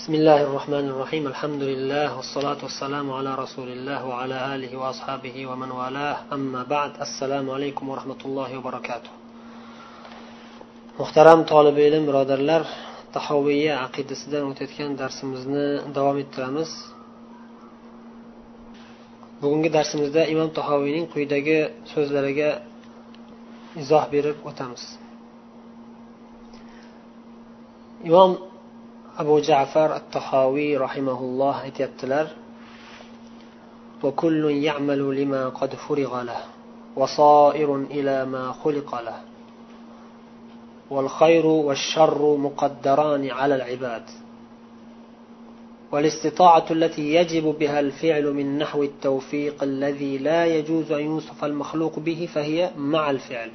بسم الله الرحمن الرحيم الحمد لله والصلاة والسلام على رسول الله وعلى آله وأصحابه ومن والاه أما بعد السلام عليكم ورحمة الله وبركاته muhtaram tolibi ilm birodarlar tahoviya aqidasidan o'tayotgan darsimizni davom ettiramiz bugungi darsimizda imom tahoviyning quyidagi so'zlariga izoh berib o'tamiz imom abu jafar at tahoviy rahimaulloh aytyaptilar وكل يعمل لما قد فرغ له وصائر إلى ما خلق له والخير والشر مقدران على العباد والاستطاعة التي يجب بها الفعل من نحو التوفيق الذي لا يجوز أن يوصف المخلوق به فهي مع الفعل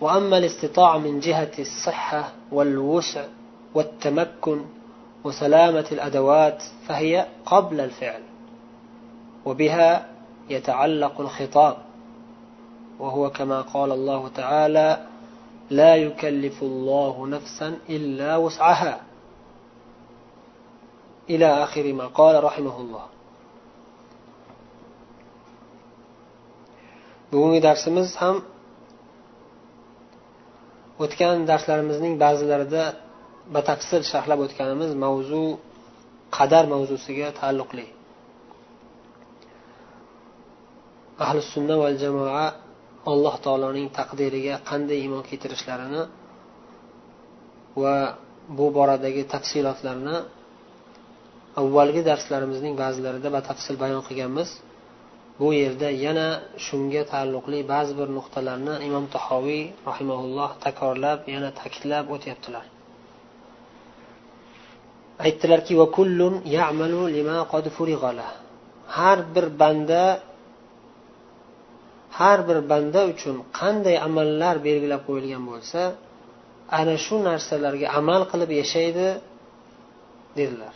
وأما الاستطاعة من جهة الصحة والوسع والتمكن وسلامة الأدوات فهي قبل الفعل وبها يتعلق الخطاب وهو كما قال الله تعالى لا يكلف الله نفسا إلا وسعها. إلى آخر ما قال رحمه الله. bugungi darsimiz ham o'tgan darslarimizning ba'zilarida batafsil sharhlab o'tganimiz mavzu qadar mavzusiga taalluqli. Ahli sunna va jamoa alloh taoloning taqdiriga qanday iymon keltirishlarini va bu boradagi tafsilotlarni avvalgi darslarimizning ba'zilarida batafsil bayon qilganmiz. Bu yerda yana shunga taalluqli ba'zi bir nuqtalarni imom tahoviy rahimaulloh takrorlab yana ta'kidlab o'tyaptilar. Aytdilarki har bir banda har bir banda uchun qanday amallar belgilab qo'yilgan bo'lsa ana shu narsalarga amal qilib yashaydi dedilar.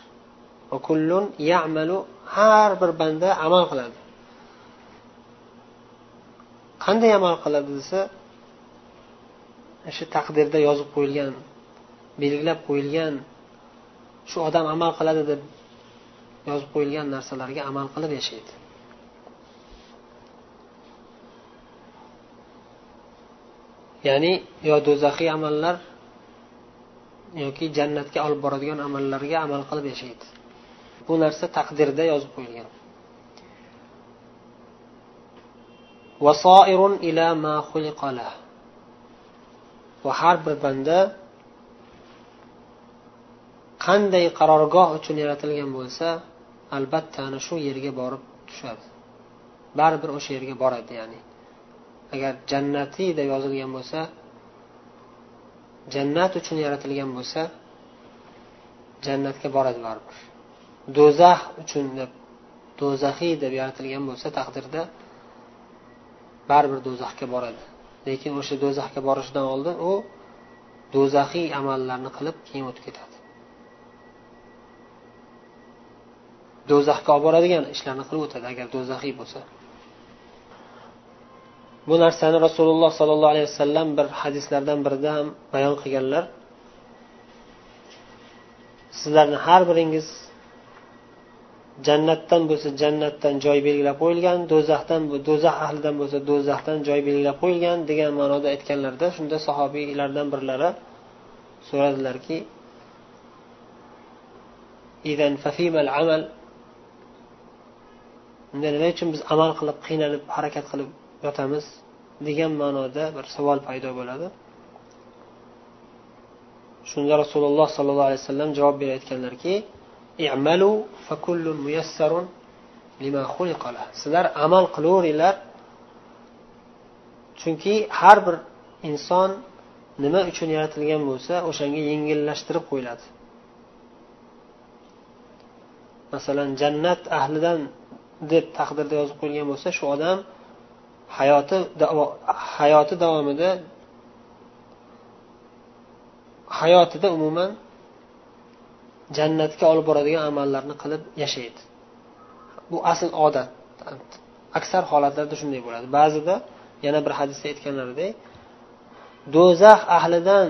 Har bir banda amal qiladi. Qanday amal qiladi desa shu taqdirda yozib qo'yilgan belgilab qo'yilgan shu odam amal qiladi deb yozib qo'yilgan narsalarga amal qilib yashaydi. Ya'ni yo do'zaxiy amallar yoki jannatga olib boradigan amallarga amal qilib yashaydi. Bu narsa taqdirda yozib qo'yilgan. Va har bir banda qanday qarorgoh uchun yaratilgan bo'lsa albatta ana shu yerga borib tushadi. Baribir o'sha yerga boradi ya'ni. Agar jannatiy deb yozilgan bo'lsa jannat uchun yaratilgan bo'lsa jannatga boradi baribir. Do'zax uchun deb do'zaxiy deb yaratilgan bo'lsa taqdirda baribir do'zaxga boradi. Lekin o'sha do'zaxga borishidan oldin u do'zaxiy amallarni qilib keyin o'tib ketadi. Do'zaxga olib boradigan ishlarni qilib o'tadi. Agar do'zaxiy bo'lsa. Bu narsani rasululloh sollallohu alayhi vasallam bir hadislardan birida ham bayon qilganlar. Sizlarni har biringiz jannatdan bo'lsa jannatdan joy belgilab qo'yilgan do'zaxdan do'zax ahlidan bo'lsa do'zaxdan joy belgilab qo'yilgan degan ma'noda aytganlarida shunda sahobiylardan birlari so'radilarki amal unda nima uchun biz amal qilib qiynalib harakat qilib yotamiz degan ma'noda bir savol paydo bo'ladi. Shunda rasululloh sollallohu alayhi vasallam javob berayotganlarki sizlar amal qilaveringlar chunki har bir inson nima uchun yaratilgan bo'lsa o'shanga yengillashtirib qo'yiladi. Masalan jannat ahlidan deb taqdirda yozib qo'yilgan bo'lsa shu odam hayoti hayoti davomida hayotida umuman jannatga olib boradigan amallarni qilib yashaydi. Bu asl odat. Aksar holatlarda shunday bo'ladi. Ba'zida yana bir hadisda aytganlaridek do'zax ahlidan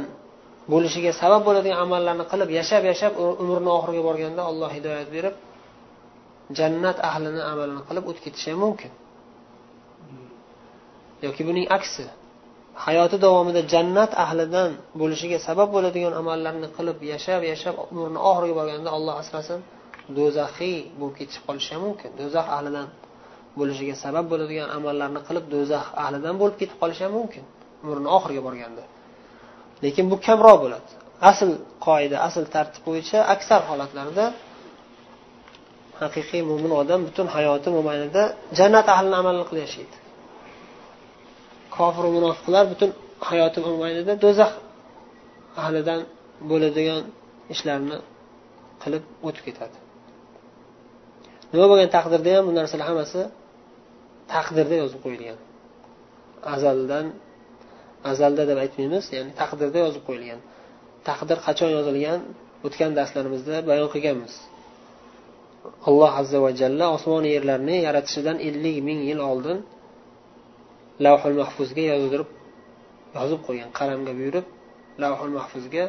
bo'lishiga sabab bo'ladigan amallarni qilib yashab yashab umrini oxiriga borganda alloh hidoyat berib jannat ahlini amalini qilib o'tib ketishi ham mumkin. Yoki buning aksi hayoti davomida jannat ahlidan bo'lishiga sabab bo'ladigan amallarni qilib yashab yashab umrini oxiriga borganda alloh asrasin do'zaxiy bo'lib ketib qolishi ham mumkin. Do'zax ahlidan bo'lishiga sabab bo'ladigan amallarni qilib do'zax ahlidan bo'lib ketib qolishi ham mumkin umrini oxiriga borganda. Lekin bu kamroq bo'ladi. Asl qoida asl tartib bo'yicha aksar holatlarda haqiqiy mo'min odam butun hayoti mobaynida jannat ahlini amalini qilib yashaydi kofir munofiqlar butun hayoti mobaynida do'zax ahlidan bo'ladigan ishlarni qilib o'tib ketadi. Nima bo'lgan taqdirda ham bu narsalar hammasi taqdirda yozib qo'yilgan. Azaldan azalda deb aytmaymiz ya'ni taqdirda yozib qo'yilgan. Taqdir qachon yozilgan? O'tgan darslarimizda bayon qilganmiz. Alloh azza va jalla osmon yerlarni yaratishidan ellik ming yil oldin lavhul mahfuzga yozdirib yozib qo'ygan qalamga buyurib lavhul mahfuzga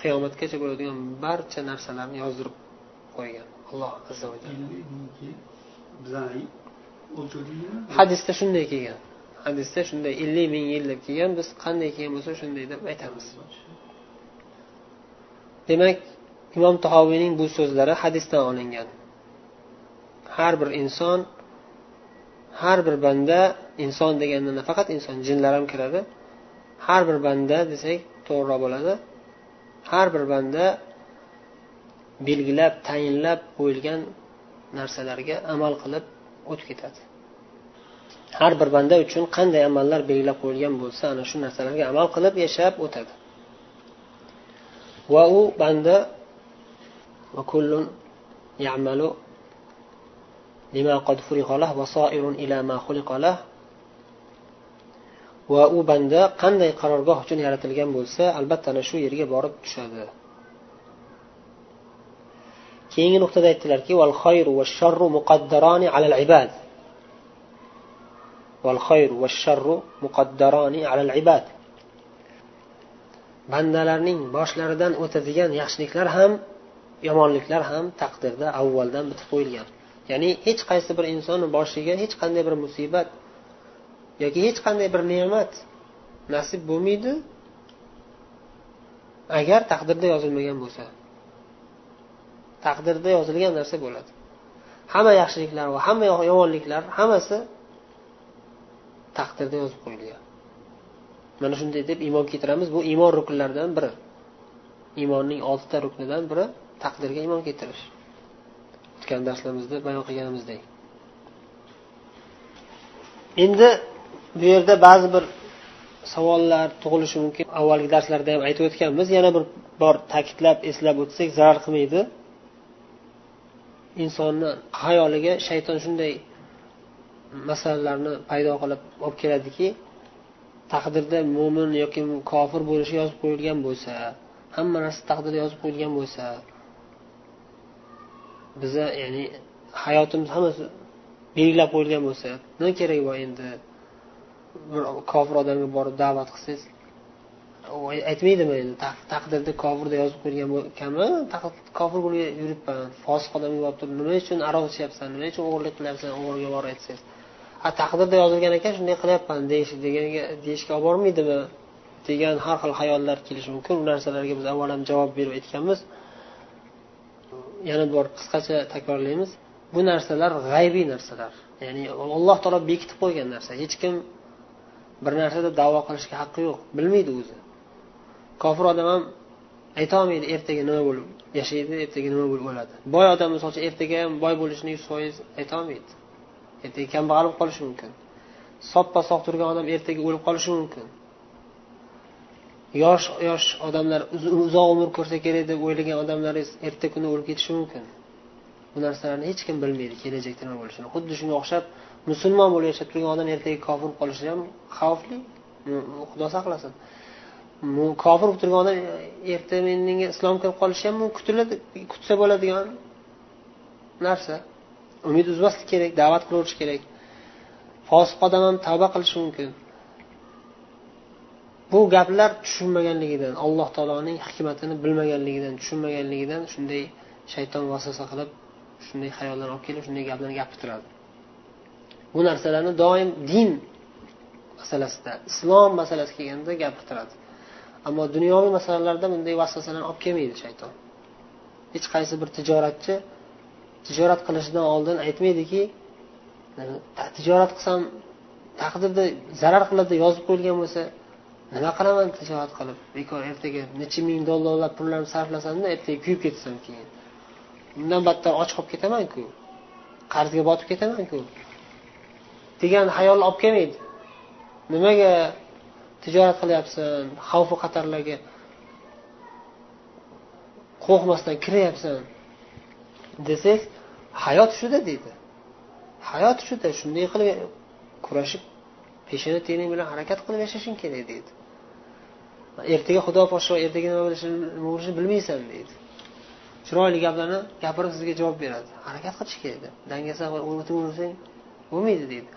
qiyomatgacha bo'ladigan barcha narsalarni yozdirib qo'ygan alloh azza va jalla. Hadisda shunday kelgan hadisda shunday ellik ming yil deb kelgan biz qanday kelgan bo'lsa shunday deb aytamiz. Demak imom tahoviyning bu so'zlari hadisdan olingan. Har bir inson har bir banda inson deganda nafaqat inson jinlar ham kiradi. Har bir banda desak to'g'riroq bo'ladi. Har bir banda belgilab tayinlab qo'yilgan narsalarga amal qilib o'tib ketadi. Har bir banda uchun qanday amallar belgilab qo'yilgan bo'lsa ana shu narsalarga amal qilib yashab o'tadi. Va u banda وكل يعمل لما قد فرغ له وصائر إلى ما خلق له. va u banda qanday qarorgoh uchun yaratilgan bo'lsa albatta ana shu yerga borib tushadi. Keyingi nuqtada aytdilarki val xayru va sharru muqaddarani alal ibad val xayru va sharru muqaddarani alal ibad bandalarning boshlaridan o'tadigan yaxshiliklar ham yomonliklar ham taqdirda avvaldan bitib qo'yilgan. Ya'ni hech qaysi bir insonni boshiga hech qanday bir musibat yoki hech qanday bir ne'mat nasib bo'lmaydi agar taqdirda yozilmagan bo'lsa. Taqdirda yozilgan narsa bo'ladi. Hamma yaxshiliklar va hamma yomonliklar hammasi taqdirda yozib qo'yilgan. Mana shunday deb iymon keltiramiz. Bu iymon ruknlaridan biri. Iymonning oltita ruknidan biri taqdirga iymon keltirish. O'tgan darslarimizda bayon qilganimizdek endi bu yerda ba'zi bir savollar tug'ilishi mumkin. Avvalgi darslarda ham aytib o'tganmiz. Yana bir bor ta'kidlab eslab o'tsak zarar qilmaydi. Insonni hayoliga shayton shunday masalalarni paydo qilib olib keladiki taqdirda mo'min yoki kofir bo'lishi yozib qo'yilgan bo'lsa hamma narsa taqdirda yozib qo'yilgan bo'lsa biza ya'ni hayotimiz hammasi belgilab qo'yilgan bo'lsa nima keragi bor endi? Bir kofir odamga borib da'vat qilsangiz aytmaydimi endi taqdirda kofirda yozib qo'yilgan ekanmi kofir bo'lib yuribman fosiq odamga borib turib nima uchun aroq ichyapsan nima uchun o'g'irlik qilyapsan o'g'riga borib aytsangiz? A taqdirda yozilgan ekan shunday qilyapman deyish deganga deyishga olib bormaydimi degan har xil xayollar kelishi mumkin u narsalarga biz avval ham javob berib aytganmiz. Yana bir bor qisqacha takrorlaymiz. Bu narsalar g'aybiy narsalar. Ya'ni alloh taolo bekitib qo'ygan narsa. Hech kim bir narsada davo qilishga haqqi yo'q. Bilmaydi o'zi. Kofir odam ham aytolmaydi ertaga nima bo'lib yashaydi ertaga nima bo'lib o'ladi. Boy odam misol uchun ertaga ham boy bo'lishini yuz foiz aytolmaydi ertaga kambag'al bo'lib qolishi mumkin. Soppa sog' turgan odam ertaga o'lib qolishi mumkin. Yosh yosh odamlar uzoq umr ko'rsa kerak deb o'ylagan odamlaringiz erta kuni o'lib ketishi mumkin. Bu narsalarni hech kim bilmaydi kelajakda nima bo'lishini. Xuddi shunga o'xshab musulmon bo'lib yashab turgan odam ertaga kofir bo'lib qolishi ham xavfli. Xudo saqlasin. Kofir bo'lib turgan odam erta menga islom kirib qolishi ham kutiladi kutsa bo'ladigan narsa. Umid uzmaslik kerak da'vat qilaverish kerak. Fosiq odam ham tavba qilishi mumkin. Bu gaplar tushunmaganligidan alloh taoloning hikmatini bilmaganligidan tushunmaganligidan shunday shayton vasvasa qilib shunday xayollar olib kelib shunday gaplarni gapirib turadi. Bu narsalarni doim din masalasida islom masalasi kelganda gapirtiradi ammo dunyoviy masalalarda bunday vasvasalarni olib kelmaydi shayton. Hech qaysi bir tijoratchi tijorat qilishidan oldin aytmaydiki tijorat qilsam taqdirda zarar qiladi yozib qo'yilgan bo'lsa nima qilaman tijorat qilib? Bekor ertaga necha ming dollarlab pullarni sarflasamda ertaga kuyib ketsam keyin. Undan battar och qolib ketamanku. Qarzga botib ketamanku. Degan xayolni olib kelmaydi. Nimaga tijorat qilyapsan xavfu xatarlarga qo'rqmasdan kiryapsan? Desak hayot shuda deydi. Hayot shuda shunday qilib kurashib peshona tening bilan harakat qilib yashashing kerak deydi. Ertaga xudo poshsho ertaga nima bo'lishini bilmaysan deydi. Chiroyli gaplarni gapirib sizga javob beradi. Harakat qilish kerak dangasa dangasam o'taversang bo'lmaydi deydi.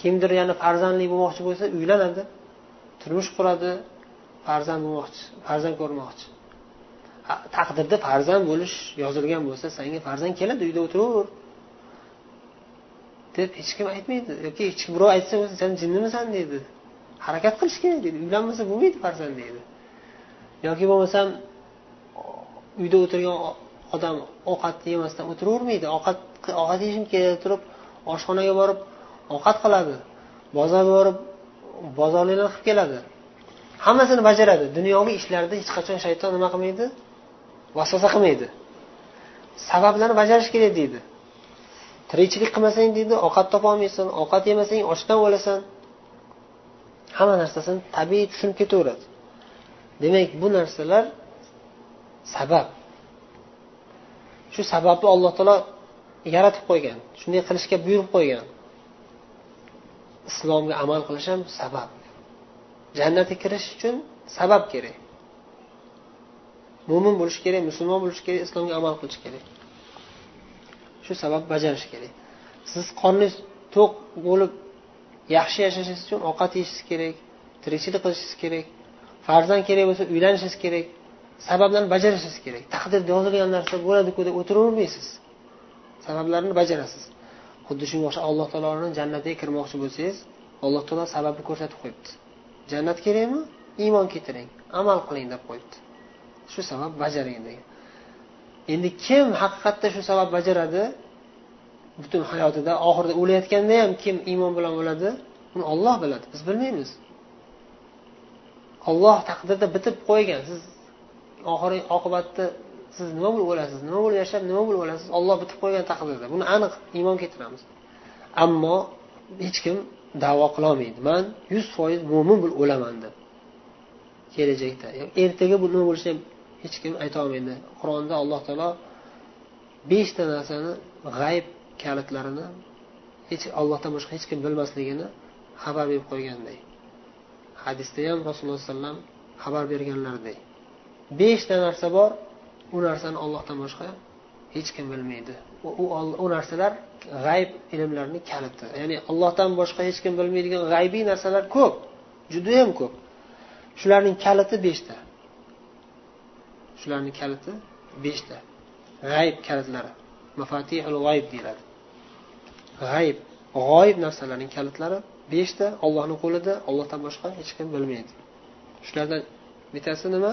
Kimdir yana farzandli bo'lmoqchi bo'lsa uylanadi turmush quradi farzand bo'lmoqchi farzand ko'rmoqchi. Taqdirda farzand bo'lish yozilgan bo'lsa senga farzand keladi uyda o'tiraver deb hech kim aytmaydi. Yoki hech kim birov aytsa o'zi san jinnimisan deydi. Harakat qilish kerak deydi. Uylanmasa bo'lmaydi farzand deydi. Yoki bo'lmasam uyda o'tirgan odam ovqat yemasdan o'tiravermaydi. Ovqat ovqat yeyishim kerak turib oshxonaga borib ovqat qiladi. Bozorga borib bozorliklar qilib keladi. Hammasini bajaradi. Dunyoviy ishlarda hech qachon shayton nima qilmaydi? Vasvasa qilmaydi. Sabablarni bajarish kerak deydi. Tirikchilik qilmasang deydi ovqat topolmaysan ovqat yemasang ochdan o'lasan. Hamma narsasini tabiiy tushunib ketaveradi. Demak bu narsalar sabab. Shu sababni alloh taolo yaratib qo'ygan shunday qilishga buyurib qo'ygan. Islomga amal qilish ham sabab. Jannatga kirish uchun sabab kerak. Mo'min bo'lish kerak musulmon bo'lish kerak islomga amal qilish kerak. Shu sabab bajarish kerak. Siz qorningiz to'q bo'lib yaxshi yashashingiz uchun ovqat yeyishingiz kerak tirikchilik qilishingiz kerak farzand kerak bo'lsa uylanishingiz kerak sabablarni bajarishingiz kerak. Taqdirda yozilgan narsa bo'ladiku deb o'tiravermaysiz. Sabablarni bajarasiz. Xuddi shunga o'xshab alloh taoloni jannatiga kirmoqchi bo'lsangiz alloh taolo sababni ko'rsatib qo'yibdi. Jannat kerakmi? Iymon keltiring amal qiling deb qo'yibdi. Shu sabab bajaring degan. Endi kim haqiqatda shu sabab bajaradi? Butun hayotida oxirida o'layotganda ham kim iymon bilan o'ladi uni olloh biladi biz bilmaymiz. Olloh taqdirda bitib qo'ygan siz oxiri oqibatda siz nima bo'lib o'lasiz nima bo'lib yashab nima bo'lib o'lasiz? Olloh bitib qo'ygan taqdirda. Buni aniq iymon keltiramiz. Ammo hech kim davo qilolmaydi. Man yuz foiz mo'min bo'lib o'laman deb. Kelajakda ertaga bu nima bo'lishini hech kim aytolmaydi qur'onda alloh taolo beshta narsani g'ayb kalitlarini hech ollohdan boshqa hech kim bilmasligini xabar berib qo'yganday. Hadisda ham rasululloh alayhi vasallam xabar berganlaridek beshta narsa bor u narsani ollohdan boshqa hech kim bilmaydi. U, u narsalar g'ayb ilmlarni kaliti. Ya'ni allohdan boshqa hech kim bilmaydigan g'aybiy narsalar ko'p judayam ko'p. Shularning kaliti beshta. Shularning kaliti beshta. G'ayb kalitlari. Mafatihul g'oyib deyiladi. G'ayb g'oyib narsalarning kalitlari beshta ollohni qo'lida ollohdan boshqa hech kim bilmaydi. Shulardan bittasi nima?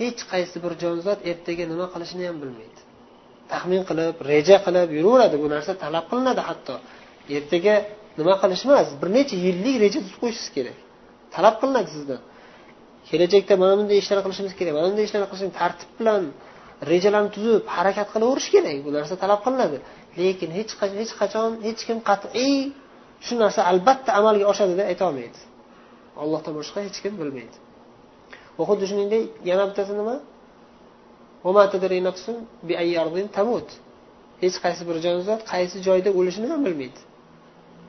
Hech qaysi bir jonzot ertaga nima qilishini ham bilmaydi. Taxmin qilib reja qilib yuraveradi. Bu narsa talab qilinadi hatto. Ertaga nima qilish emas bir necha yillik reja tuzib qo'yishingiz kerak. Talab qilinadi sizdan kelajakda mana bunday ishlar qilishimiz kerak mana bunday ishlarni qilishimiz tartib bilan rejalarni tuzib harakat qilaverish kerak. Bu narsa talab qilinadi. Lekin hech hech qachon hech kim qat'iy shu narsa albatta amalga oshadi deb aytolmaydi ollohdan boshqa hech kim bilmaydi. Va xuddi shuningdek yana bittasi nima? Hech qaysi bir jonzot qaysi joyda o'lishini ham bilmaydi.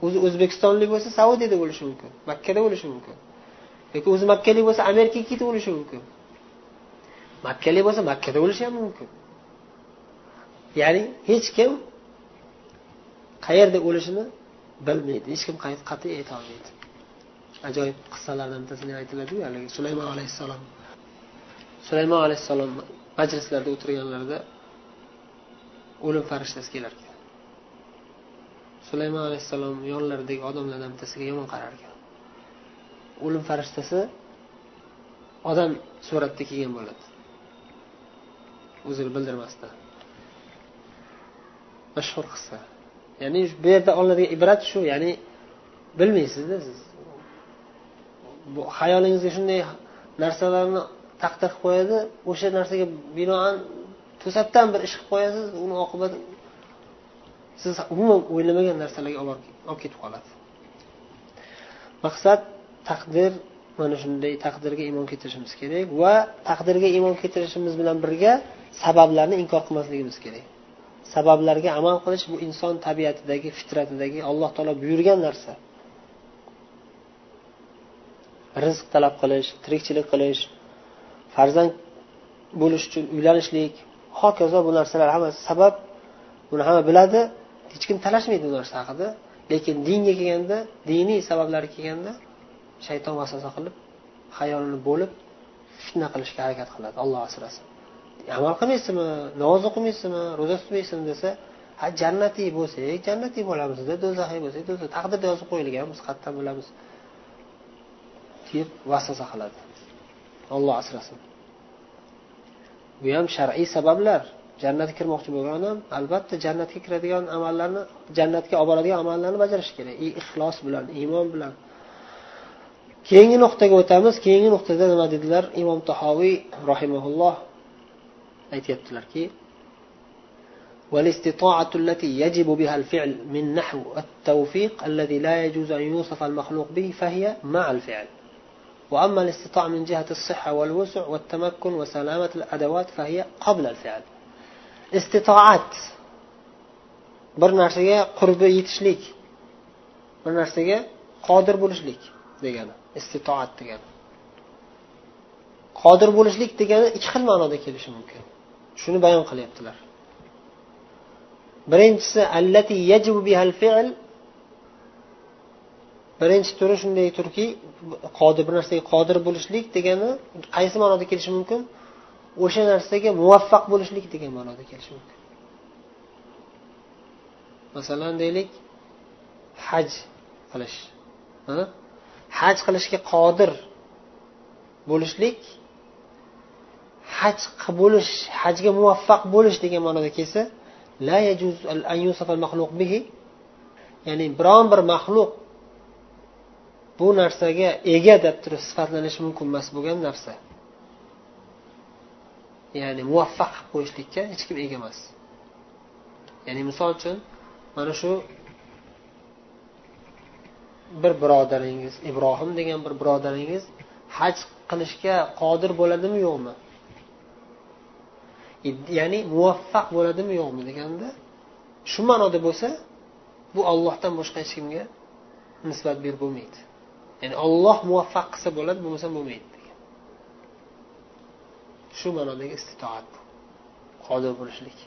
O'zi o'zbekistonlik bo'lsa saudiyada bo'lishi mumkin makkada bo'lishi mumkin. Yoki o'zi makkalik bo'lsa amerikaga ketib o'lishi mumkin. Makkalik bo'lsa makkada o'lishi ham mumkin. Ya'ni hech kim qayerda o'lishini bilmaydi. Hech kim qat'iy aytolmaydi ajoyib qissalardan bittasini aytiladiku haligi sulaymon alayhissalom. Sulaymon alayhissalom majlislarda o'tirganlarida o'lim farishtasi kelar ekan sulaymon alayhissalom yonlaridagi odamlardan bittasiga yomon qarar ekan o'lim farishtasi odam suratda kelgan bo'ladi. O'zini bildirmasdan. Mashhur qissa. Ya'ni bu yerda olinadigan ibrat shu ya'ni bilmaysizda siz. Bu xayolingizga shunday narsalarni taqdir qilib qo'yadi o'sha narsaga binoan to'satdan bir ish qilib qo'yasiz uni oqibati siz umuman o'ylamagan narsalarga olib ketib qoladi maqsad taqdir mana shunday taqdirga iymon keltirishimiz kerak va taqdirga iymon keltirishimiz bilan birga sabablarni inkor qilmasligimiz kerak. Sabablarga amal qilish bu inson tabiatidagi fitratidagi alloh taolo buyurgan narsa. Rizq talab qilish tirikchilik qilish farzand bo'lish uchun uylanishlik hokazo bu narsalar hammasi sabab buni hamma biladi. Hech kim talashmaydi bu narsa haqida. Lekin dinga kelganda diniy sabablarga kelganda shayton vasvasa qilib hayolini bo'lib fitna qilishga harakat qiladi olloh asrasin. Amal qilmaysizmi? Namoz o'qimaysizmi? Ro'za tutmaysizmi desa ha jannatiy bo'lsak jannatiy bo'lamizda do'zaxiy bo'lsak do'zax taqdirda yozib qo'yilgan biz qayerdan bilamiz deb vasvasa qiladi. Olloh asrasin. Bu ham shar'iy sabablar. jannatga kirmoqchi bo'lgan odam albatta jannatga kiradigan amallarni jannatga olib boradigan amallarni bajarishi kerak ixlos bilan iymon bilan keyingi nuqtaga o'tamiz keyingi nuqtada nima dedilar imom tahoviy rahimaulloh aytyaptilarki والاستطاعة التي يجب بها الفعل من نحو التوفيق الذي لا يجوز أن يوصف المخلوق به فهي مع الفعل وأما الاستطاعة من جهة الصحة والوسع والتمكن وسلامة الأدوات فهي قبل الفعل istitoat. Bir narsaga qurbi yetishlik. Bir narsaga qodir bo'lishlik degani. Istitoat degani. Qodir bo'lishlik degani ikki xil ma'noda kelishi mumkin. Shuni bayon qilyaptilar. Birinchisi allati yajibu bihal fi'l. Birinchi turi shunday turki qodir bir narsaga qodir bo'lishlik degani qaysi ma'noda kelishi mumkin? O'sha narsaga muvaffaq bo'lishlik degan ma'noda kelishi mumkin masalan deylik haj qilish. Haj qilishga qodir bo'lishlik haj bo'lish hajga muvaffaq bo'lish degan ma'noda kelsa la yajuz an al bihi. Ya'ni biron bir maxluq bu narsaga ega deb turib sifatlanishi mumkin emas bo'lgan narsa. Ya'ni muvaffaq qilib qo'yishlikka hech kim ega emas. Ya'ni misol uchun mana shu bir birodaringiz ibrohim degan bir birodaringiz haj qilishga qodir bo'ladimi yo'qmi? Ya'ni muvaffaq bo'ladimi yo'qmi deganda shu ma'noda bo'lsa bu ollohdan boshqa hech kimga nisbat berib bo'lmaydi. Ya'ni olloh muvaffaq qilsa bo'ladi bo'lmasa bo'lmaydi. Shu ma'nodagi istitoat qodir bo'lishlik.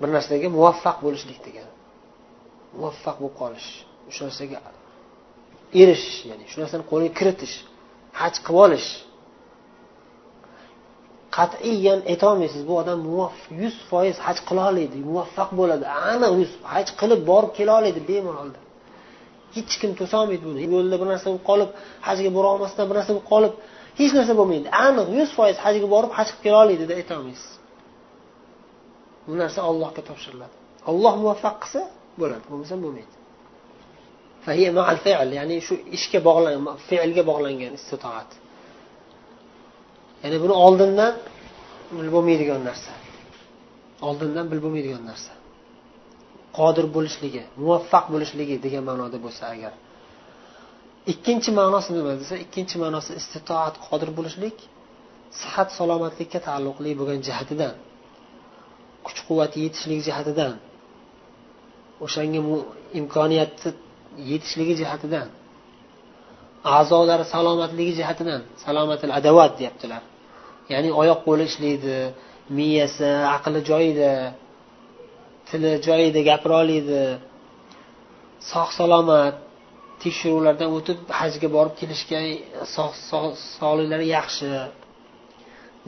Bir narsaga muvaffaq bo'lishlik degani muvaffaq bo'lib qolish o'sha narsaga erishish ya'ni shu narsani qo'lga kiritish haj qilib olish. Qat'iyan aytolmaysiz bu odam yuz foiz haj qila oladi muvaffaq bo'ladi. Aniq yuz haj qilib borib kela oladi bemalolda hech kim to'solmaydi buni. Yo'lda bir narsa bo'lib qolib hajga bora olmasdan bir narsa bo'lib qolib hech narsa bo'lmaydi. Aniq yuz foiz hajga borib haj qilib kela oladi deb aytolmaysiz bu narsa allohga topshiriladi. Olloh muvaffaq qilsa bo'ladi bo'lmasa bo'lmaydi. Ya'ni shu ishga bog'langan fe'lga bog'langan istitoat ya'ni buni oldindan bilib bo'lmaydigan narsa. Oldindan bilib bo'lmaydigan narsa. Qodir bo'lishligi muvaffaq bo'lishligi degan ma'noda bo'lsa agar ikkinchi ma'nosi nima desa ikkinchi ma'nosi istitoat qodir bo'lishlik sihat salomatlikka taalluqli bo'lgan jihatidan kuch quvvati yetishlik jihatidan o'shanga imkoniyatni yetishligi jihatidan a'zolari salomatligi jihatidan salomatil adovat deyaptilar. Ya'ni oyoq qo'li ishlaydi miyasi aqli joyida tili joyida gapira oladi sog' salomat tekshiruvlardan o'tib hajga borib kelishga sog'liklari yaxshi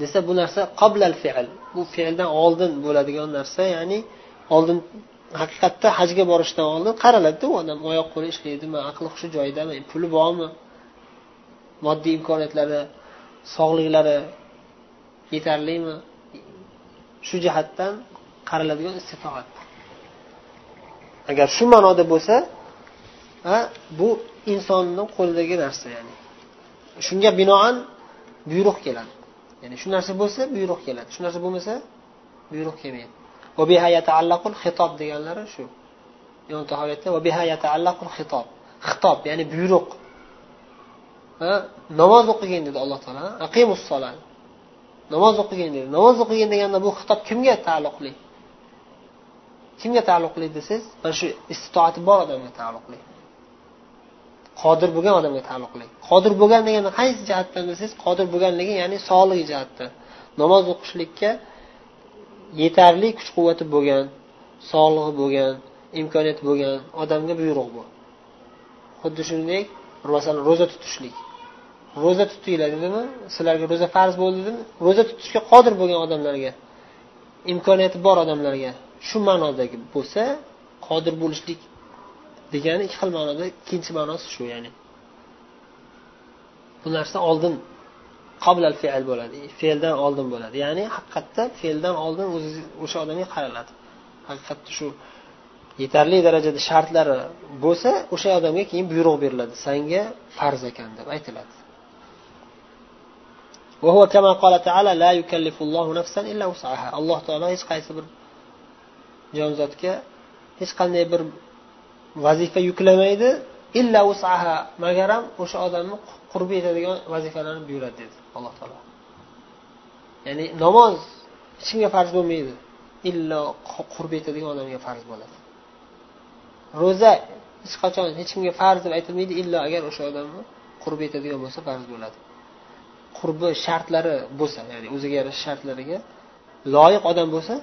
desa bu narsa qoblal fe'l. Bu fe'ldan oldin bo'ladigan narsa ya'ni oldin haqiqatda hajga borishdan oldin qaraladida u odam oyoq qo'li ishlaydimi aqli hushi joyidami puli bormi moddiy imkoniyatlari sog'liklari yetarlimi shu jihatdan qaraladigan istitoat agar shu ma'noda bo'lsa bu insonni qo'lidagi narsa ya'ni. Shunga binoan buyruq keladi. Ya'ni shu narsa bo'lsa buyruq keladi. Shu narsa bo'lmasa buyruq kelmaydi. Xitob deganlari shu. Xitob. Xitob ya'ni buyruq. Namoz o'qigin dedi alloh taolo. Aqimus namoz o'qigin dedi. Namoz o'qigin deganda bu xitob kimga taalluqli? Kimga taalluqli? desangiz mana shu istitoati bor odamga taalluqli. Qodir bo'lgan odamga taalluqli qodir bo'lgan degani qaysi jihatdan desangiz qodir bo'lganligi ya'ni sog'ligi jihatdan namoz o'qishlikka yetarli kuch quvvati bo'lgan sog'lig'i bo'lgan imkoniyati bo'lgan odamga buyruq bu. Xuddi shuningdek masalan ro'za tutishlik. Ro'za tutinglar dedimi? Sizlarga ro'za farz bo'ldi dedimi? Ro'za tutishga qodir bo'lgan odamlarga imkoniyati bor odamlarga shu ma'nodagi bo'lsa qodir bo'lishlik degani ikki xil ma'noda ikkinchi ma'nosi shu ya'ni. Bu narsa oldin qoblal fe'l bo'ladi fe'ldan oldin bo'ladi. Ya'ni haqiqatda fe'ldan oldin o'sha odamga qaraladi. Haqiqatda shu yetarli darajada shartlari bo'lsa o'sha odamga keyin buyruq beriladi. Sanga farz ekan deb aytiladi. Alloh taolo hech qaysi bir jonzotga hech qanday bir vazifa yuklamaydi. Illa usaha magaram o'sha odamni qurbi yetadigan vazifalarni buyuradi dedi alloh taolo. Ya'ni namoz hech kimga farz bo'lmaydi. Illo qurbi yetadigan odamga farz bo'ladi. Ro'za hech qachon hech kimga farz deb aytilmaydi illo agar o'sha odamni qurbi yetadigan bo'lsa farz bo'ladi. Qurbi shartlari bo'lsa ya'ni o'ziga yarasha shartlariga loyiq odam bo'lsa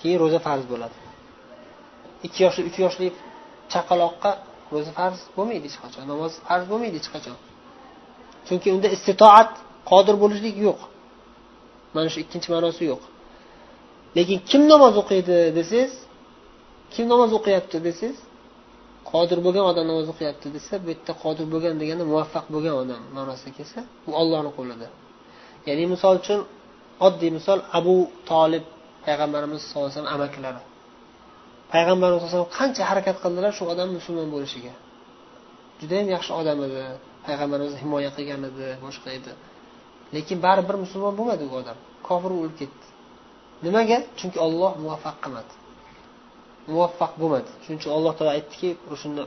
keyin ro'za farz bo'ladi. Ikki yoshli uch yoshli chaqaloqqa ro'za farz bo'lmaydi hech qachon namoz farz bo'lmaydi hech qachon. Chunki unda istitoat qodir bo'lishlik yo'q. Mana shu ikkinchi ma'nosi yo'q. Lekin kim namoz o'qiydi desangiz kim namoz o'qiyapti desangiz qodir bo'lgan odam namoz o'qiyapti desa bu yerda qodir bo'lgan deganda muvaffaq bo'lgan odam ma'nosiga kelsa bu ollohni qo'lida. Ya'ni misol uchun oddiy misol abu tolib payg'ambarimiz sallallohu alayhi vasallam amakilari payg'ambarimiz alayhisalom qancha harakat qildilar shu odam musulmon bo'lishiga? Judayam yaxshi odam edi. Payg'ambarimizni himoya qilgan edi boshqa edi. Lekin baribir musulmon bo'lmadi u odam. Kofir o'lib ketdi. Nimaga? Chunki olloh muvaffaq qilmadi. Muvaffaq bo'lmadi. Shuning uchun alloh taolo aytdiki o'shanda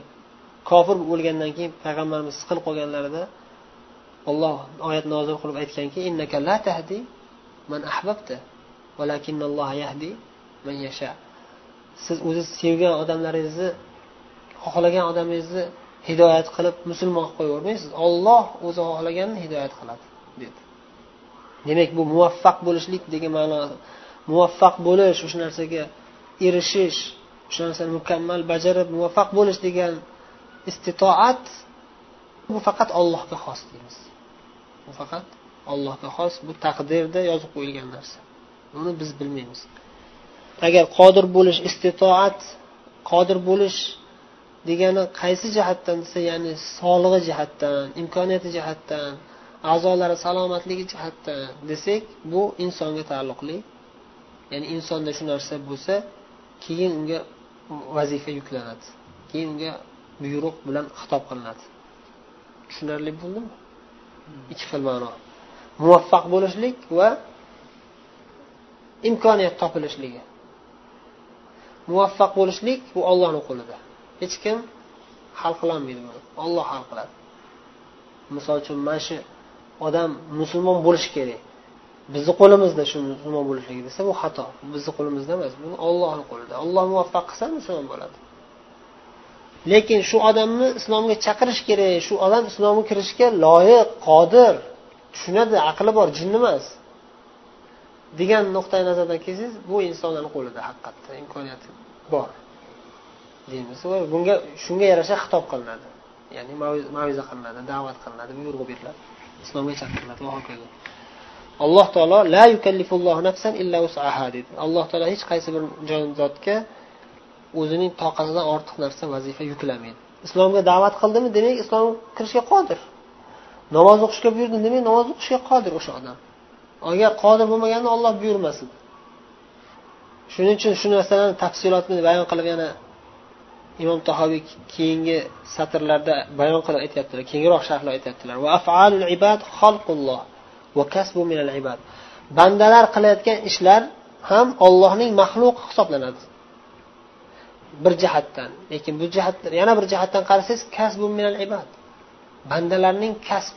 kofir o'lgandan keyin payg'ambarimiz siqilib qolganlarida olloh oyat nozil qilib aytganki innaka la tahdi man ahbabta yahdi man yasha. Siz o'zi sevgan odamlaringizni xohlagan odamingizni hidoyat qilib musulmon qilib qo'yavermaysiz. Olloh o'zi xohlaganini hidoyat qiladi dedi. Demak bu muvaffaq bo'lishlik degan ma'no muvaffaq bo'lish o'sha narsaga erishish o'sha narsani mukammal bajarib muvaffaq bo'lish degan istitoat bu faqat ollohga xos deymiz. Bu faqat ollohga xos bu taqdirda yozib qo'yilgan narsa. Buni biz bilmaymiz. Agar qodir bo'lish istitoat qodir bo'lish degani qaysi jihatdan desa ya'ni sog'lig'i jihatdan imkoniyati jihatdan a'zolari salomatligi jihatdan desak bu insonga taalluqli. Ya'ni insonda shu narsa bo'lsa keyin unga vazifa yuklanadi. Keyin unga buyruq bilan xitob qilinadi. Tushunarli bo'ldimi? Ikki xil ma'no. Muvaffaq bo'lishlik va imkoniyat topilishligi. Muvaffaq bo'lishlik bu ollohni qo'lida. Hech kim hal qilolmaydi buni. Olloh hal qiladi. Misol uchun mana shu odam musulmon bo'lishi kerak. Bizni qo'limizda shu musulmon bo'lishligi desa bu xato. Bizni qo'limizda emas bu ollohni qo'lida. Olloh muvaffaq qilsa musulmon bo'ladi. Lekin shu odamni islomga chaqirish kerak. Shu odam islomga kirishga loyiq qodir. Tushunadi aqli bor jinni emas. Degan nuqtai nazardan kelsangiz bu insonlarni qo'lida haqiqatda imkoniyati bor. Deymiz va bunga shunga yarasha xitob qilinadi. Ya'ni maviza qilinadi da'vat qilinadi buyruq beriladi islomga chaqiriladi va hokazo alloh taolo la yukallifullohu nafsan illa usaha dedi. Alloh taolo hech qaysi bir jonzotga o'zining toqatidan ortiq narsa vazifa yuklamaydi. Islomga da'vat qildimi demak islomga kirishga qodir. Namoz o'qishga buyurdi demak namoz o'qishga qodir o'sha odam. Agar qodir bo'lmaganda olloh buyurmasin. Shuning uchun shu narsalarni tafsilotini bayon qilib yana imom tahoviy keyingi satrlarda bayon qilib aytyaptilar kengroq sharhlab aytyaptilar. Va afalul ibad xalqulloh va kasbu minal ibad. Bandalar qilayotgan ishlar ham ollohning maxluqi hisoblanadi. Bir jihatdan lekin bu jihat yana bir jihatdan qarasangiz kasbu minal ibad. Bandalarning kasb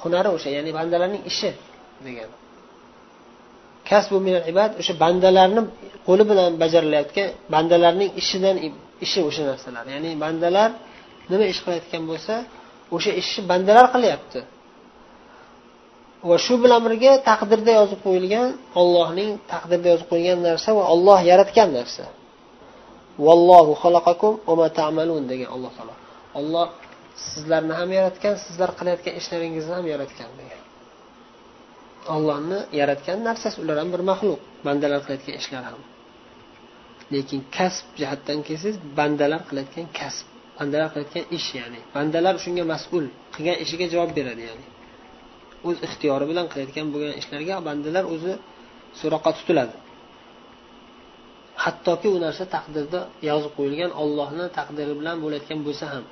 hunari o'sha ya'ni bandalarning ishi. Degani kasbu minal ibad o'sha bandalarni qo'li bilan bajarilayotgan bandalarning ishidan ishi o'sha narsalar. Ya'ni bandalar nima ish qilayotgan bo'lsa o'sha ishni bandalar qilyapti. Va shu bilan birga taqdirda yozib qo'yilgan ollohning taqdirda yozib qo'ygan narsa va olloh yaratgan narsa. Vallohu xalaqakum va ta'malun degan alloh taolo. Olloh sizlarni ham yaratgan sizlar qilayotgan ishlaringizni ham yaratgan degan. Ollohni yaratgan narsasi ular ham bir maxluq bandalar qilayotgan ishlar ham. Lekin kasb jihatdan kelsangiz bandalar qilayotgan kasb bandalar qilayotgan ish ya'ni bandalar shunga mas'ul qilgan ishiga javob beradi ya'ni. O'z ixtiyori bilan qilayotgan bo'lgan ishlarga bandalar o'zi so'roqqa tutiladi. Hattoki u narsa taqdirda yozib qo'yilgan ollohni taqdiri bilan bo'layotgan bo'lsa ham.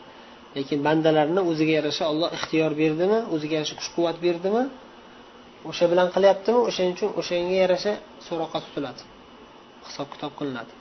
Lekin bandalarni o'ziga yarasha olloh ixtiyor berdimi o'ziga yarasha kuch quvvat berdimi o'sha bilan qilyaptimi o'shaning uchun o'shanga yarasha so'roqqa tutiladi. Hisob kitob qilinadi.